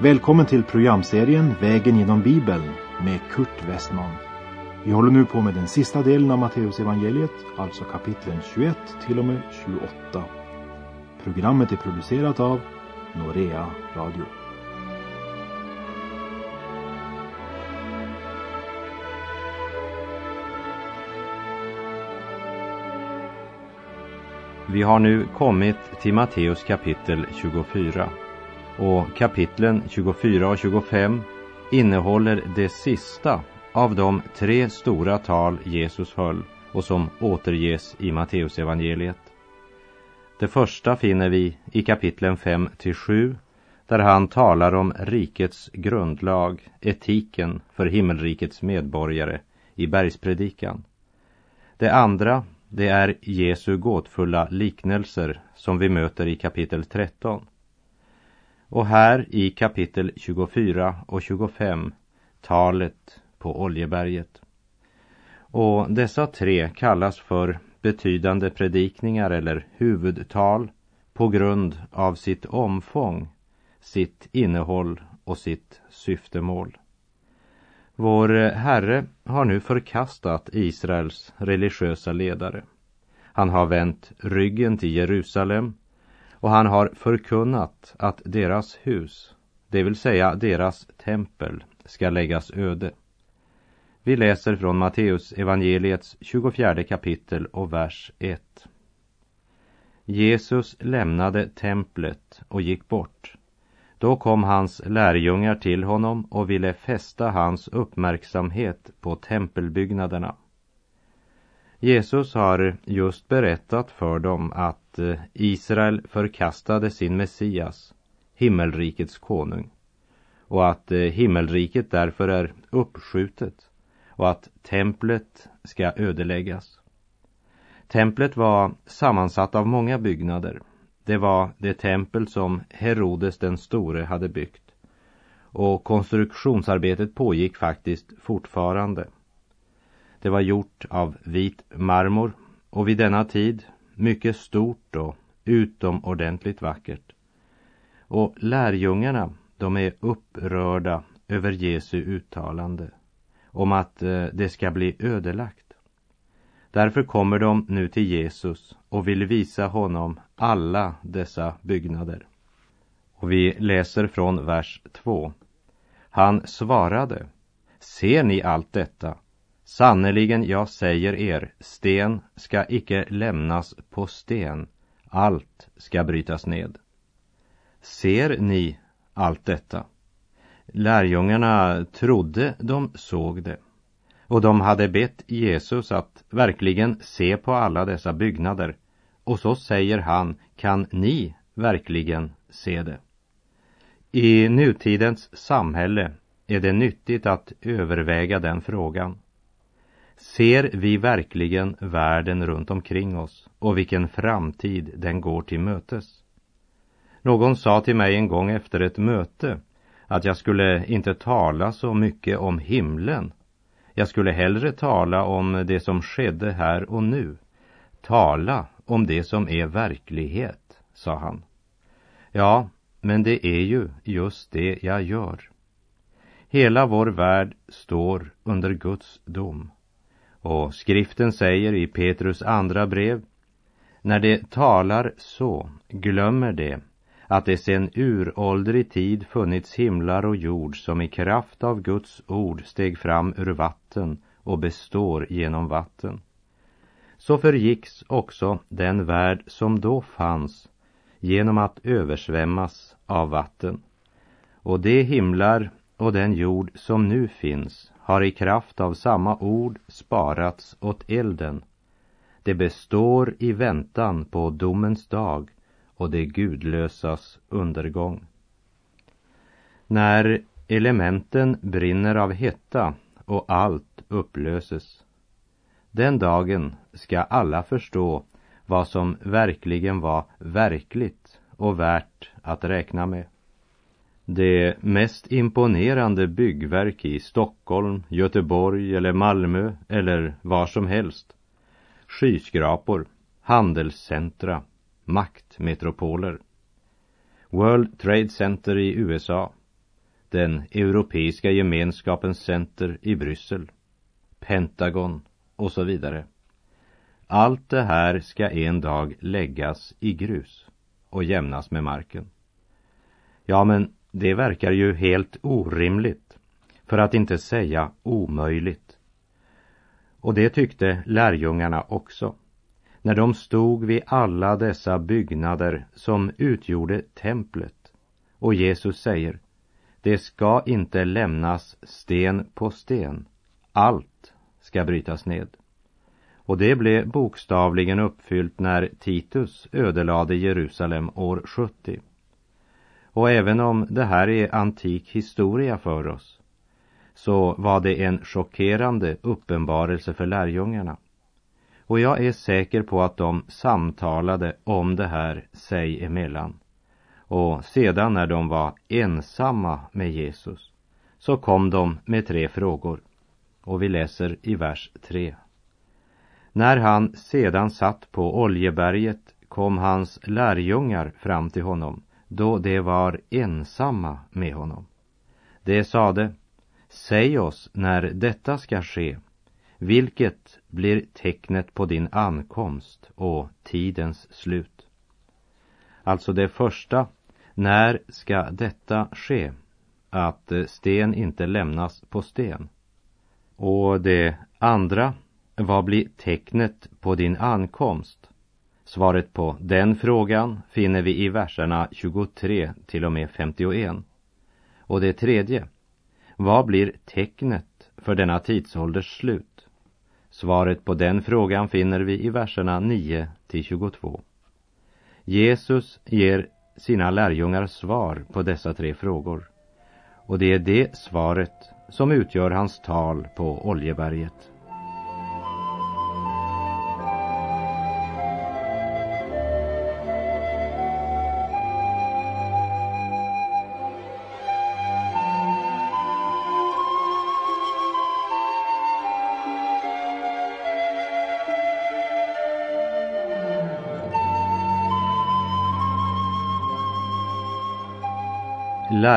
Välkommen till programserien Vägen genom Bibeln med Kurt Westman. Vi håller nu på med den sista delen av Matteusevangeliet, alltså kapitlen 21 till och med 28. Programmet är producerat av Norea Radio. Vi har nu kommit till Matteus kapitel 24 och kapitlen 24 och 25 innehåller det sista av de tre stora tal Jesus höll och som återges i Matteusevangeliet. Det första finner vi i kapitlen 5 till 7 där han talar om rikets grundlag, etiken för himmelrikets medborgare i bergspredikan. Det andra, det är Jesu gåtfulla liknelser som vi möter i kapitel 13. Och här i kapitel 24 och 25 talet på Oljeberget. Och dessa tre kallas för betydande predikningar eller huvudtal på grund av sitt omfång, sitt innehåll och sitt syftemål. Vår Herre har nu förkastat Israels religiösa ledare. Han har vänt ryggen till Jerusalem och han har förkunnat att deras hus, det vill säga deras tempel, ska läggas öde. Vi läser från Matteus evangeliets 24 kapitel och vers 1. Jesus lämnade templet och gick bort. Då kom hans lärjungar till honom och ville fästa hans uppmärksamhet på tempelbyggnaderna. Jesus har just berättat för dem att eh, Israel förkastade sin Messias, himmelrikets konung, och att eh, himmelriket därför är uppskjutet och att templet ska ödeläggas. Templet var sammansatt av många byggnader. Det var det tempel som Herodes den store hade byggt. Och konstruktionsarbetet pågick faktiskt fortfarande. Det var gjort av vit marmor och vid denna tid mycket stort och utomordentligt vackert. Och lärjungarna, de är upprörda över Jesu uttalande om att eh, det ska bli ödelagt. Därför kommer de nu till Jesus och vill visa honom alla dessa byggnader. Och vi läser från vers 2. Han svarade, ser ni allt detta? Sannerligen, jag säger er, sten ska icke lämnas på sten, allt ska brytas ned. Ser ni allt detta? Lärjungarna trodde de såg det. Och de hade bett Jesus att verkligen se på alla dessa byggnader. Och så säger han, kan ni verkligen se det? I nutidens samhälle är det nyttigt att överväga den frågan. Ser vi verkligen världen runt omkring oss och vilken framtid den går till mötes? Någon sa till mig en gång efter ett möte att jag skulle inte tala så mycket om himlen. Jag skulle hellre tala om det som skedde här och nu. Tala om det som är verklighet, sa han. Ja, men det är ju just det jag gör. Hela vår värld står under Guds dom. Och skriften säger i Petrus andra brev, när det talar så glömmer det att det sedan uråldrig tid funnits himlar och jord som i kraft av Guds ord steg fram ur vatten och består genom vatten. Så förgicks också den värld som då fanns genom att översvämmas av vatten. Och de himlar och den jord som nu finns har i kraft av samma ord sparats åt elden. Det består i väntan på domens dag och det gudlösas undergång. När elementen brinner av hetta och allt upplöses. Den dagen ska alla förstå vad som verkligen var verkligt och värt att räkna med. Det mest imponerande byggverk i Stockholm, Göteborg eller Malmö eller var som helst. Skyskrapor, handelscentra, maktmetropoler. World Trade Center i USA, den Europeiska gemenskapens center i Bryssel, Pentagon och så vidare. Allt det här ska en dag läggas i grus och jämnas med marken. Ja, men det verkar ju helt orimligt, för att inte säga omöjligt. Och det tyckte lärjungarna också, när de stod vid alla dessa byggnader som utgjorde templet. Och Jesus säger, det ska inte lämnas sten på sten, allt ska brytas ned. Och det blev bokstavligen uppfyllt när Titus ödelade Jerusalem år 70. Och även om det här är antik historia för oss så var det en chockerande uppenbarelse för lärjungarna. Och jag är säker på att de samtalade om det här sig emellan. Och sedan när de var ensamma med Jesus så kom de med tre frågor. Och vi läser i vers 3. När han sedan satt på Oljeberget kom hans lärjungar fram till honom då de var ensamma med honom. De sade, säg oss när detta ska ske, vilket blir tecknet på din ankomst och tidens slut. Alltså det första, när ska detta ske? Att sten inte lämnas på sten. Och det andra, vad blir tecknet på din ankomst? Svaret på den frågan finner vi i verserna 23 till och med 51. Och det tredje, vad blir tecknet för denna tidsålders slut? Svaret på den frågan finner vi i verserna 9 till 22. Jesus ger sina lärjungar svar på dessa tre frågor. Och det är det svaret som utgör hans tal på Oljeberget.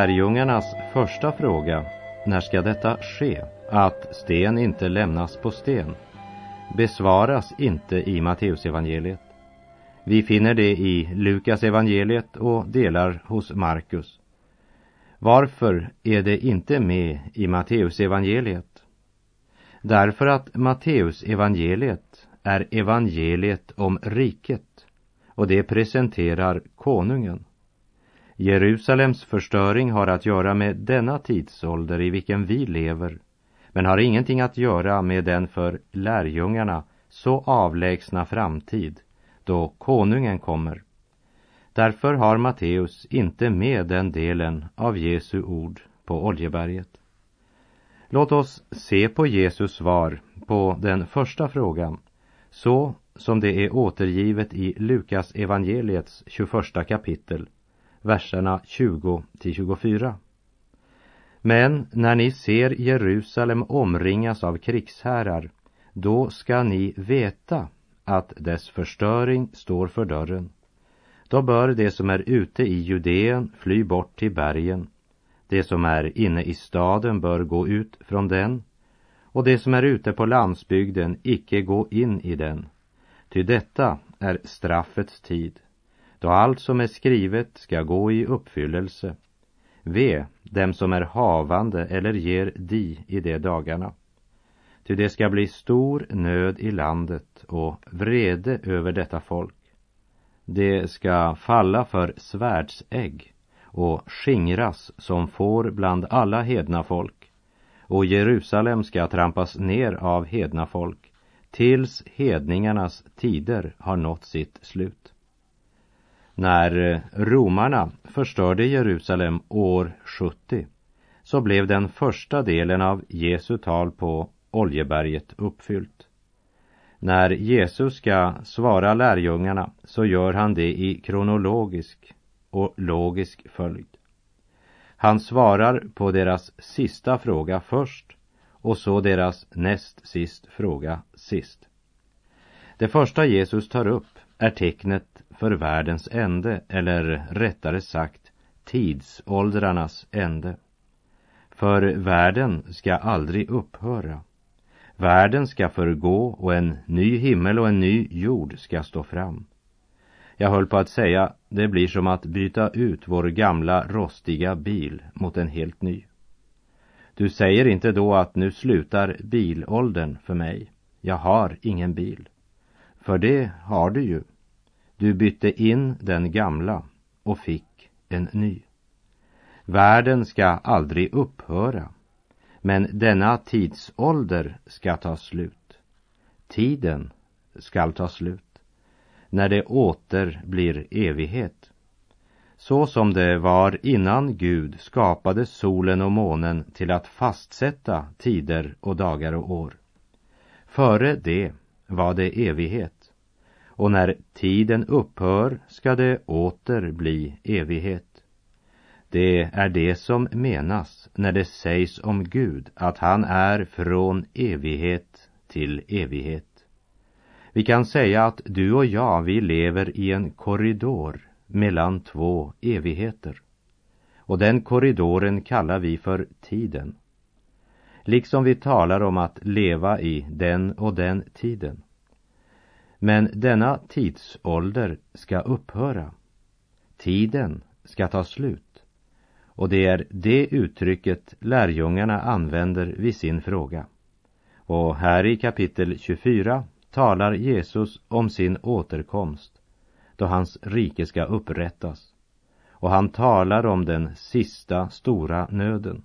Lärjungarnas första fråga, när ska detta ske, att sten inte lämnas på sten, besvaras inte i Matteusevangeliet. Vi finner det i Lukas evangeliet och delar hos Markus. Varför är det inte med i Matteusevangeliet? Därför att Matteusevangeliet är evangeliet om riket och det presenterar konungen. Jerusalems förstöring har att göra med denna tidsålder i vilken vi lever, men har ingenting att göra med den för lärjungarna så avlägsna framtid då konungen kommer. Därför har Matteus inte med den delen av Jesu ord på Oljeberget. Låt oss se på Jesus svar på den första frågan, så som det är återgivet i Lukas evangeliets 21 kapitel verserna 20 till 24. Men när ni ser Jerusalem omringas av krigsherrar, då ska ni veta att dess förstöring står för dörren. Då bör det som är ute i Judeen fly bort till bergen. Det som är inne i staden bör gå ut från den och det som är ute på landsbygden icke gå in i den. Ty detta är straffets tid då allt som är skrivet ska gå i uppfyllelse. Ve dem som är havande eller ger di i de dagarna. Ty det ska bli stor nöd i landet och vrede över detta folk. Det ska falla för svärdsägg och skingras som får bland alla hedna folk och Jerusalem ska trampas ner av hedna folk tills hedningarnas tider har nått sitt slut. När eh, romarna förstörde Jerusalem år 70 så blev den första delen av Jesu tal på Oljeberget uppfyllt. När Jesus ska svara lärjungarna så gör han det i kronologisk och logisk följd. Han svarar på deras sista fråga först och så deras näst sist fråga sist. Det första Jesus tar upp är tecknet för världens ände, eller rättare sagt tidsåldrarnas ände. För världen ska aldrig upphöra. Världen ska förgå och en ny himmel och en ny jord ska stå fram. Jag höll på att säga, det blir som att byta ut vår gamla rostiga bil mot en helt ny. Du säger inte då att nu slutar bilåldern för mig. Jag har ingen bil. För det har du ju. Du bytte in den gamla och fick en ny. Världen ska aldrig upphöra, men denna tidsålder ska ta slut. Tiden skall ta slut, när det åter blir evighet. Så som det var innan Gud skapade solen och månen till att fastsätta tider och dagar och år. Före det var det evighet, och när tiden upphör ska det åter bli evighet. Det är det som menas när det sägs om Gud att han är från evighet till evighet. Vi kan säga att du och jag, vi lever i en korridor mellan två evigheter. Och den korridoren kallar vi för tiden. Liksom vi talar om att leva i den och den tiden. Men denna tidsålder ska upphöra. Tiden ska ta slut. Och det är det uttrycket lärjungarna använder vid sin fråga. Och här i kapitel 24 talar Jesus om sin återkomst, då hans rike ska upprättas. Och han talar om den sista stora nöden.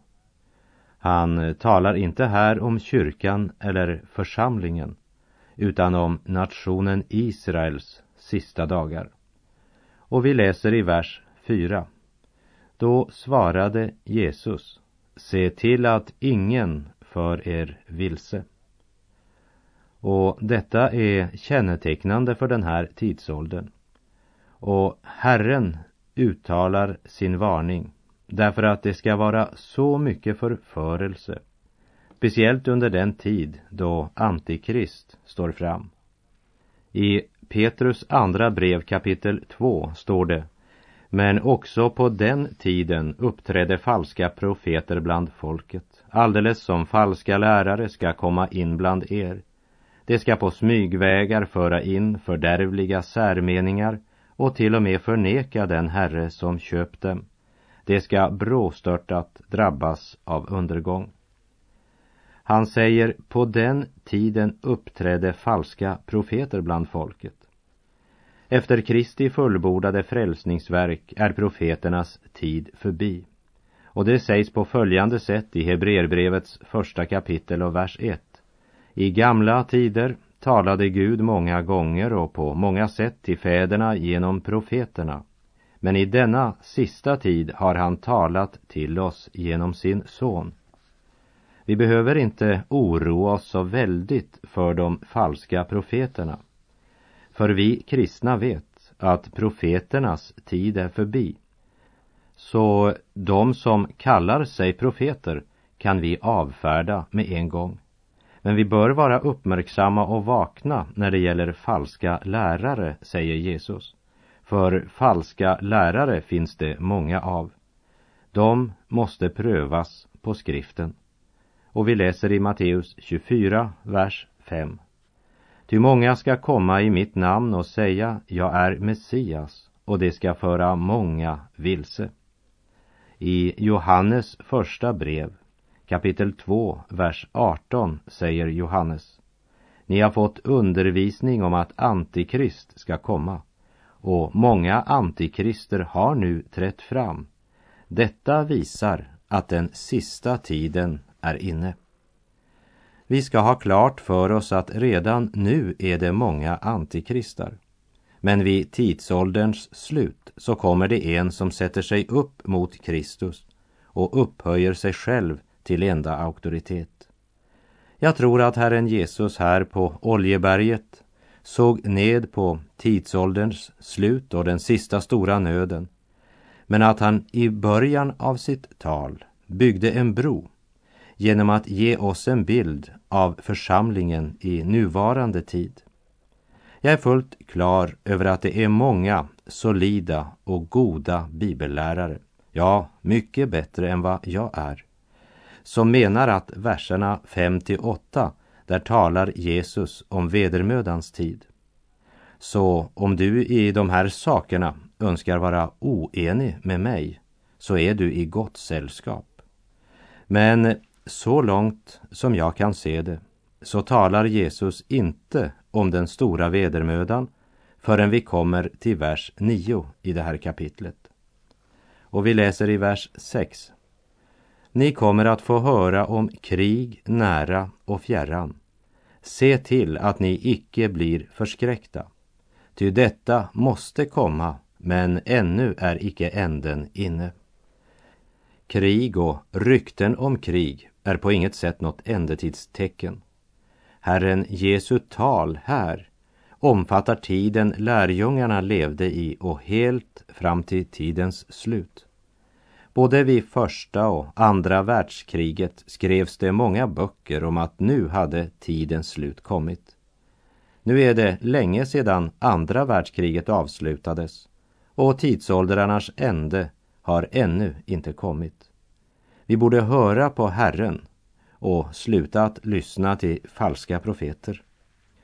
Han talar inte här om kyrkan eller församlingen, utan om nationen Israels sista dagar. Och vi läser i vers 4. Då svarade Jesus, se till att ingen för er vilse. Och detta är kännetecknande för den här tidsåldern. Och Herren uttalar sin varning därför att det ska vara så mycket förförelse, speciellt under den tid då Antikrist står fram. I Petrus andra brev kapitel 2 står det men också på den tiden uppträdde falska profeter bland folket, alldeles som falska lärare ska komma in bland er. De ska på smygvägar föra in fördärvliga särmeningar och till och med förneka den Herre som köpt dem. De ska bråstörtat drabbas av undergång. Han säger, på den tiden uppträdde falska profeter bland folket. Efter Kristi fullbordade frälsningsverk är profeternas tid förbi. Och det sägs på följande sätt i Hebreerbrevets första kapitel och vers 1. I gamla tider talade Gud många gånger och på många sätt till fäderna genom profeterna. Men i denna sista tid har han talat till oss genom sin son. Vi behöver inte oroa oss så väldigt för de falska profeterna. För vi kristna vet att profeternas tid är förbi. Så de som kallar sig profeter kan vi avfärda med en gång. Men vi bör vara uppmärksamma och vakna när det gäller falska lärare, säger Jesus. För falska lärare finns det många av. De måste prövas på skriften. Och vi läser i Matteus 24, vers 5. Ty många ska komma i mitt namn och säga, jag är Messias, och det ska föra många vilse. I Johannes första brev, kapitel 2, vers 18, säger Johannes, ni har fått undervisning om att Antikrist ska komma, och många antikrister har nu trätt fram. Detta visar att den sista tiden är inne. Vi ska ha klart för oss att redan nu är det många antikristar. Men vid tidsålderns slut så kommer det en som sätter sig upp mot Kristus och upphöjer sig själv till enda auktoritet. Jag tror att Herren Jesus här på Oljeberget såg ned på tidsålderns slut och den sista stora nöden, men att han i början av sitt tal byggde en bro genom att ge oss en bild av församlingen i nuvarande tid. Jag är fullt klar över att det är många solida och goda bibellärare. Ja, mycket bättre än vad jag är. som menar att verserna 5 till 8 där talar Jesus om vedermödans tid. Så om du i de här sakerna önskar vara oenig med mig så är du i gott sällskap. Men så långt som jag kan se det så talar Jesus inte om den stora vedermödan förrän vi kommer till vers 9 i det här kapitlet. Och vi läser i vers 6. Ni kommer att få höra om krig nära och fjärran. Se till att ni icke blir förskräckta. Ty detta måste komma, men ännu är icke änden inne. Krig och rykten om krig är på inget sätt något ändetidstecken. Herren Jesu tal här omfattar tiden lärjungarna levde i och helt fram till tidens slut. Både vid första och andra världskriget skrevs det många böcker om att nu hade tidens slut kommit. Nu är det länge sedan andra världskriget avslutades och tidsåldrarnas ände har ännu inte kommit. Vi borde höra på Herren och sluta att lyssna till falska profeter.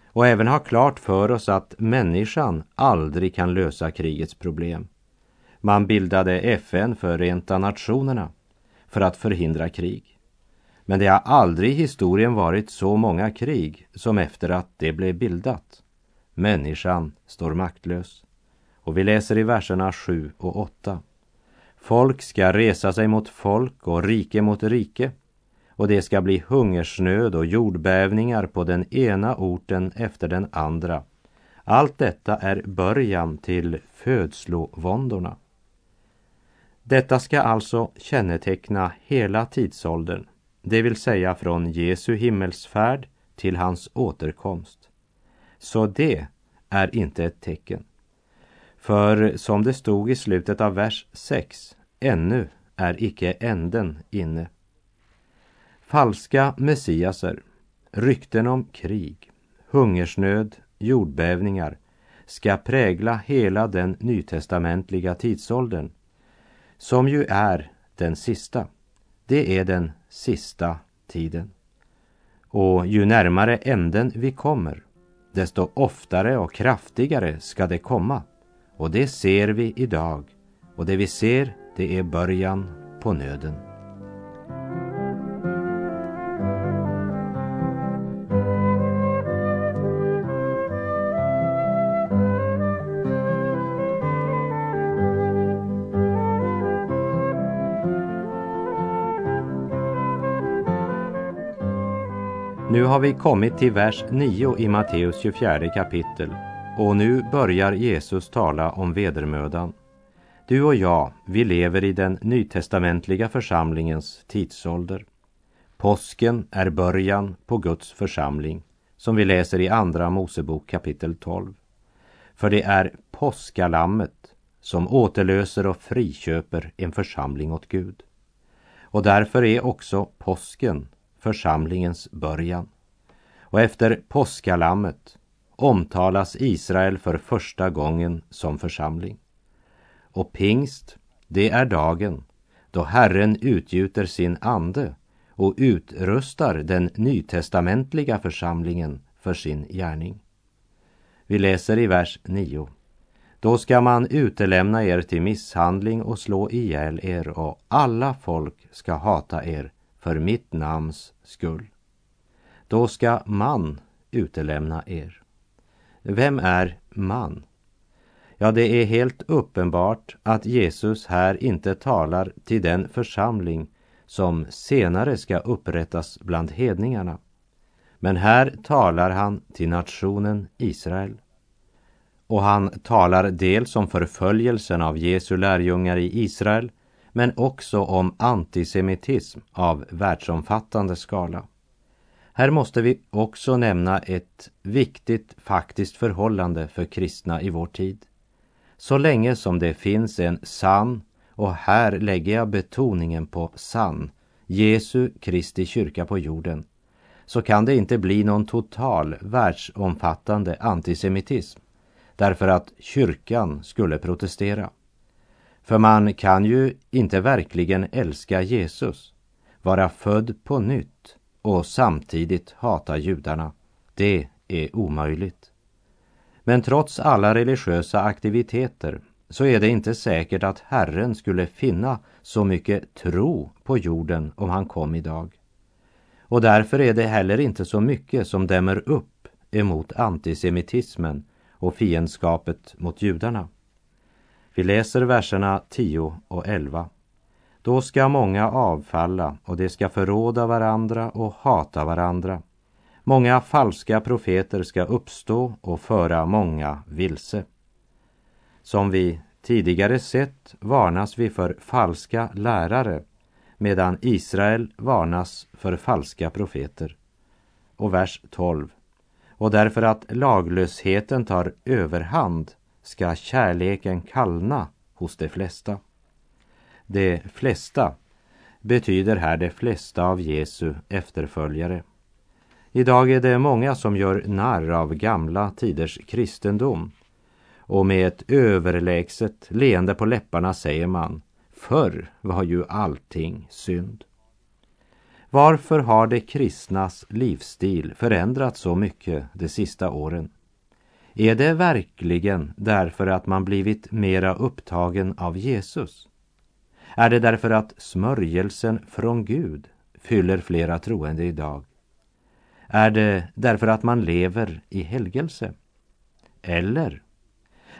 Och även ha klart för oss att människan aldrig kan lösa krigets problem. Man bildade FN, Förenta Nationerna, för att förhindra krig. Men det har aldrig i historien varit så många krig som efter att det blev bildat. Människan står maktlös. Och vi läser i verserna 7 och 8. Folk ska resa sig mot folk och rike mot rike och det ska bli hungersnöd och jordbävningar på den ena orten efter den andra. Allt detta är början till födslovåndorna. Detta ska alltså känneteckna hela tidsåldern, det vill säga från Jesu himmelsfärd till hans återkomst. Så det är inte ett tecken. För som det stod i slutet av vers 6, ännu är icke änden inne. Falska messiaser, rykten om krig, hungersnöd, jordbävningar ska prägla hela den nytestamentliga tidsåldern, som ju är den sista. Det är den sista tiden. Och ju närmare änden vi kommer, desto oftare och kraftigare ska det komma. Och det ser vi idag. Och det vi ser, det är början på nöden. Nu har vi kommit till vers 9 i Matteus 24 kapitel och nu börjar Jesus tala om vedermödan. Du och jag, vi lever i den nytestamentliga församlingens tidsålder. Påsken är början på Guds församling, som vi läser i Andra Mosebok kapitel 12. För det är påskalammet som återlöser och friköper en församling åt Gud. Och därför är också påsken församlingens början. Och efter påskalammet omtalas Israel för första gången som församling. Och pingst, det är dagen då Herren utgjuter sin ande och utrustar den nytestamentliga församlingen för sin gärning. Vi läser i vers 9. Då ska man utelämna er till misshandling och slå ihjäl er och alla folk ska hata er för mitt namns skull. Då ska man utelämna er. Vem är man? Ja, det är helt uppenbart att Jesus här inte talar till den församling som senare ska upprättas bland hedningarna. Men här talar han till nationen Israel. Och han talar dels om förföljelsen av Jesu lärjungar i Israel men också om antisemitism av världsomfattande skala. Här måste vi också nämna ett viktigt faktiskt förhållande för kristna i vår tid. Så länge som det finns en sann, och här lägger jag betoningen på sann, Jesu Kristi kyrka på jorden, så kan det inte bli någon total världsomfattande antisemitism, därför att kyrkan skulle protestera. För man kan ju inte verkligen älska Jesus vara född på nytt och samtidigt hata judarna. Det är omöjligt. Men trots alla religiösa aktiviteter så är det inte säkert att Herren skulle finna så mycket tro på jorden om han kom idag. Och därför är det heller inte så mycket som dämmer upp emot antisemitismen och fiendskapet mot judarna. Vi läser verserna 10 och 11. Då ska många avfalla och de ska förråda varandra och hata varandra. Många falska profeter ska uppstå och föra många vilse. Som vi tidigare sett varnas vi för falska lärare medan Israel varnas för falska profeter. Och vers 12. Och därför att laglösheten tar överhand ska kärleken kallna hos de flesta. De flesta betyder här de flesta av Jesu efterföljare. Idag är det många som gör narr av gamla tiders kristendom och med ett överlägset leende på läpparna säger man Förr var ju allting synd. Varför har de kristnas livsstil förändrats så mycket de sista åren? Är det verkligen därför att man blivit mera upptagen av Jesus? Är det därför att smörjelsen från Gud fyller flera troende idag? Är det därför att man lever i helgelse? Eller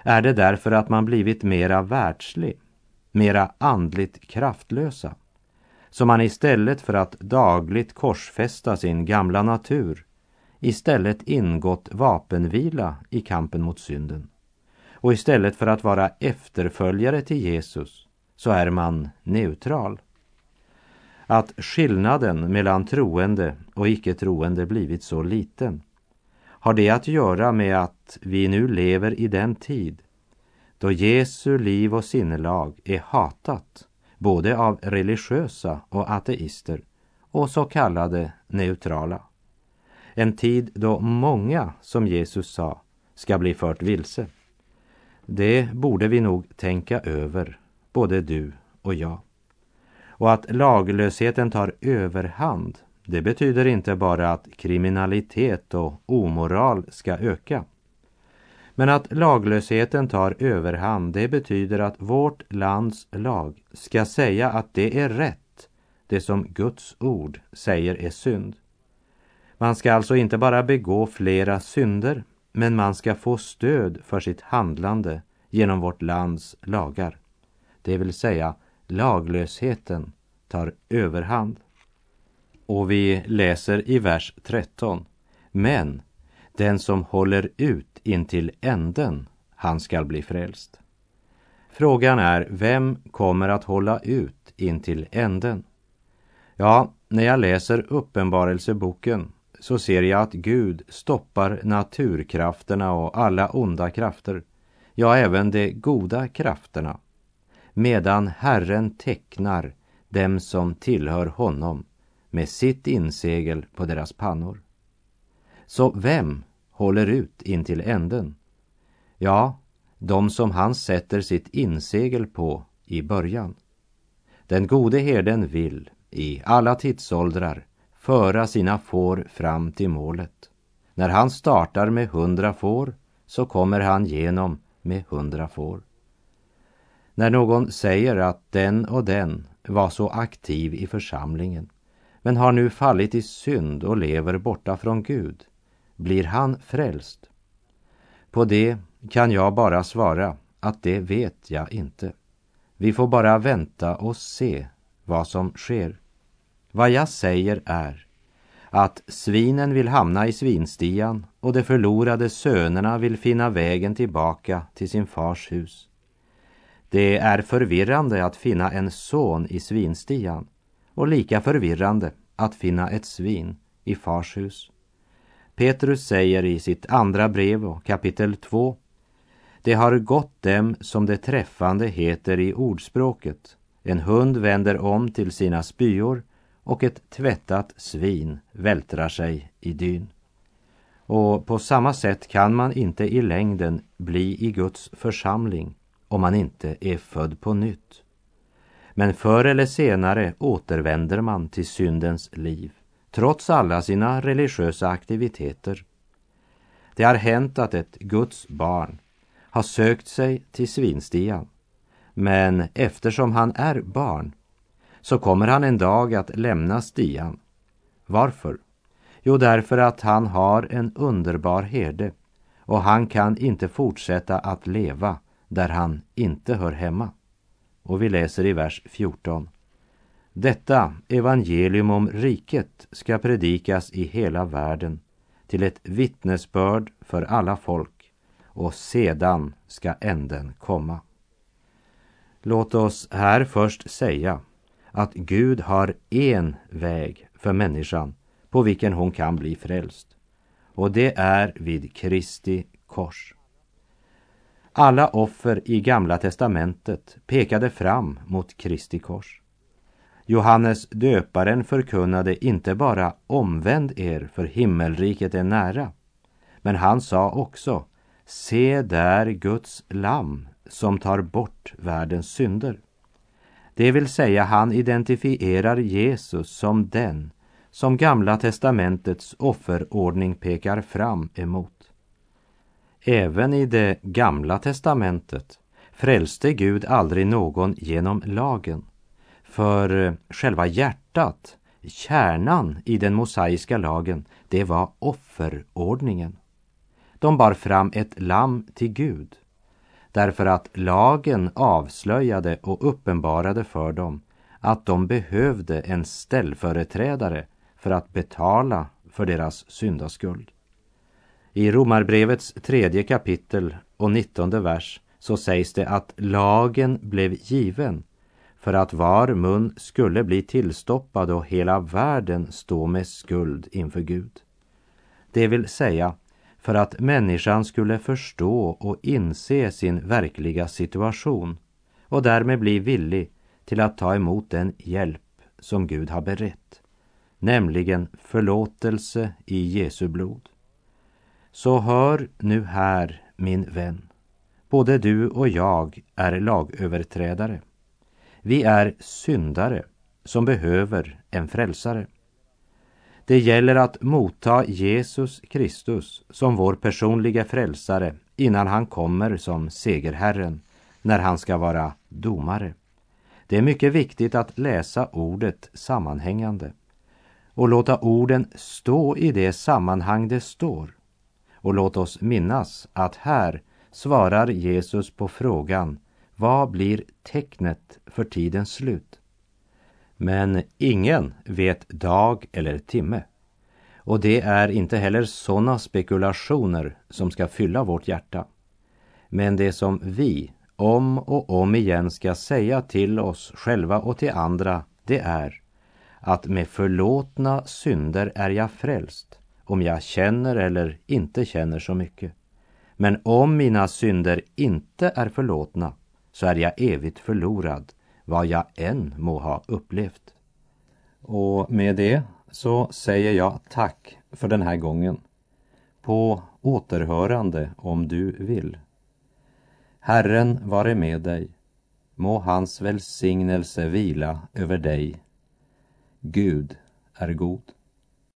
är det därför att man blivit mera världslig, mera andligt kraftlösa? Så man istället för att dagligt korsfästa sin gamla natur istället ingått vapenvila i kampen mot synden. Och istället för att vara efterföljare till Jesus så är man neutral. Att skillnaden mellan troende och icke troende blivit så liten har det att göra med att vi nu lever i den tid då Jesu liv och sinnelag är hatat både av religiösa och ateister och så kallade neutrala. En tid då många, som Jesus sa, ska bli fört vilse. Det borde vi nog tänka över, både du och jag. Och att laglösheten tar överhand, det betyder inte bara att kriminalitet och omoral ska öka. Men att laglösheten tar överhand, det betyder att vårt lands lag ska säga att det är rätt, det som Guds ord säger är synd. Man ska alltså inte bara begå flera synder, men man ska få stöd för sitt handlande genom vårt lands lagar. Det vill säga, laglösheten tar överhand. Och vi läser i vers 13. Men den som håller ut intill änden, han skall bli frälst. Frågan är, vem kommer att hålla ut intill änden? Ja, när jag läser Uppenbarelseboken så ser jag att Gud stoppar naturkrafterna och alla onda krafter, ja, även de goda krafterna, medan Herren tecknar dem som tillhör honom med sitt insegel på deras pannor. Så vem håller ut intill änden? Ja, de som han sätter sitt insegel på i början. Den gode herden vill i alla tidsåldrar föra sina får fram till målet. När han startar med hundra får så kommer han genom med hundra får. När någon säger att den och den var så aktiv i församlingen men har nu fallit i synd och lever borta från Gud, blir han frälst? På det kan jag bara svara att det vet jag inte. Vi får bara vänta och se vad som sker. Vad jag säger är att svinen vill hamna i svinstian och de förlorade sönerna vill finna vägen tillbaka till sin fars hus. Det är förvirrande att finna en son i svinstian och lika förvirrande att finna ett svin i fars hus. Petrus säger i sitt andra brev och kapitel 2 Det har gått dem som det träffande heter i ordspråket. En hund vänder om till sina spyor och ett tvättat svin vältrar sig i dyn. Och på samma sätt kan man inte i längden bli i Guds församling om man inte är född på nytt. Men förr eller senare återvänder man till syndens liv, trots alla sina religiösa aktiviteter. Det har hänt att ett Guds barn har sökt sig till svinstian. Men eftersom han är barn så kommer han en dag att lämna stian. Varför? Jo, därför att han har en underbar herde och han kan inte fortsätta att leva där han inte hör hemma. Och vi läser i vers 14. Detta evangelium om riket ska predikas i hela världen till ett vittnesbörd för alla folk och sedan ska änden komma. Låt oss här först säga att Gud har en väg för människan på vilken hon kan bli frälst. Och det är vid Kristi kors. Alla offer i Gamla testamentet pekade fram mot Kristi kors. Johannes döparen förkunnade inte bara omvänd er för himmelriket är nära. Men han sa också, se där Guds lamm som tar bort världens synder. Det vill säga han identifierar Jesus som den som Gamla testamentets offerordning pekar fram emot. Även i det Gamla testamentet frälste Gud aldrig någon genom lagen. För eh, själva hjärtat, kärnan i den mosaiska lagen, det var offerordningen. De bar fram ett lamm till Gud därför att lagen avslöjade och uppenbarade för dem att de behövde en ställföreträdare för att betala för deras syndaskuld. I Romarbrevets tredje kapitel och nittonde vers så sägs det att lagen blev given för att var mun skulle bli tillstoppad och hela världen stå med skuld inför Gud. Det vill säga för att människan skulle förstå och inse sin verkliga situation och därmed bli villig till att ta emot den hjälp som Gud har berett, nämligen förlåtelse i Jesu blod. Så hör nu här, min vän, både du och jag är lagöverträdare. Vi är syndare som behöver en frälsare. Det gäller att motta Jesus Kristus som vår personliga frälsare innan han kommer som segerherren, när han ska vara domare. Det är mycket viktigt att läsa ordet sammanhängande och låta orden stå i det sammanhang det står. Och låt oss minnas att här svarar Jesus på frågan vad blir tecknet för tidens slut? Men ingen vet dag eller timme. Och det är inte heller sådana spekulationer som ska fylla vårt hjärta. Men det som vi om och om igen ska säga till oss själva och till andra, det är att med förlåtna synder är jag frälst, om jag känner eller inte känner så mycket. Men om mina synder inte är förlåtna, så är jag evigt förlorad, vad jag än må ha upplevt. Och med det så säger jag tack för den här gången. På återhörande om du vill. Herren vare med dig. Må hans välsignelse vila över dig. Gud är god.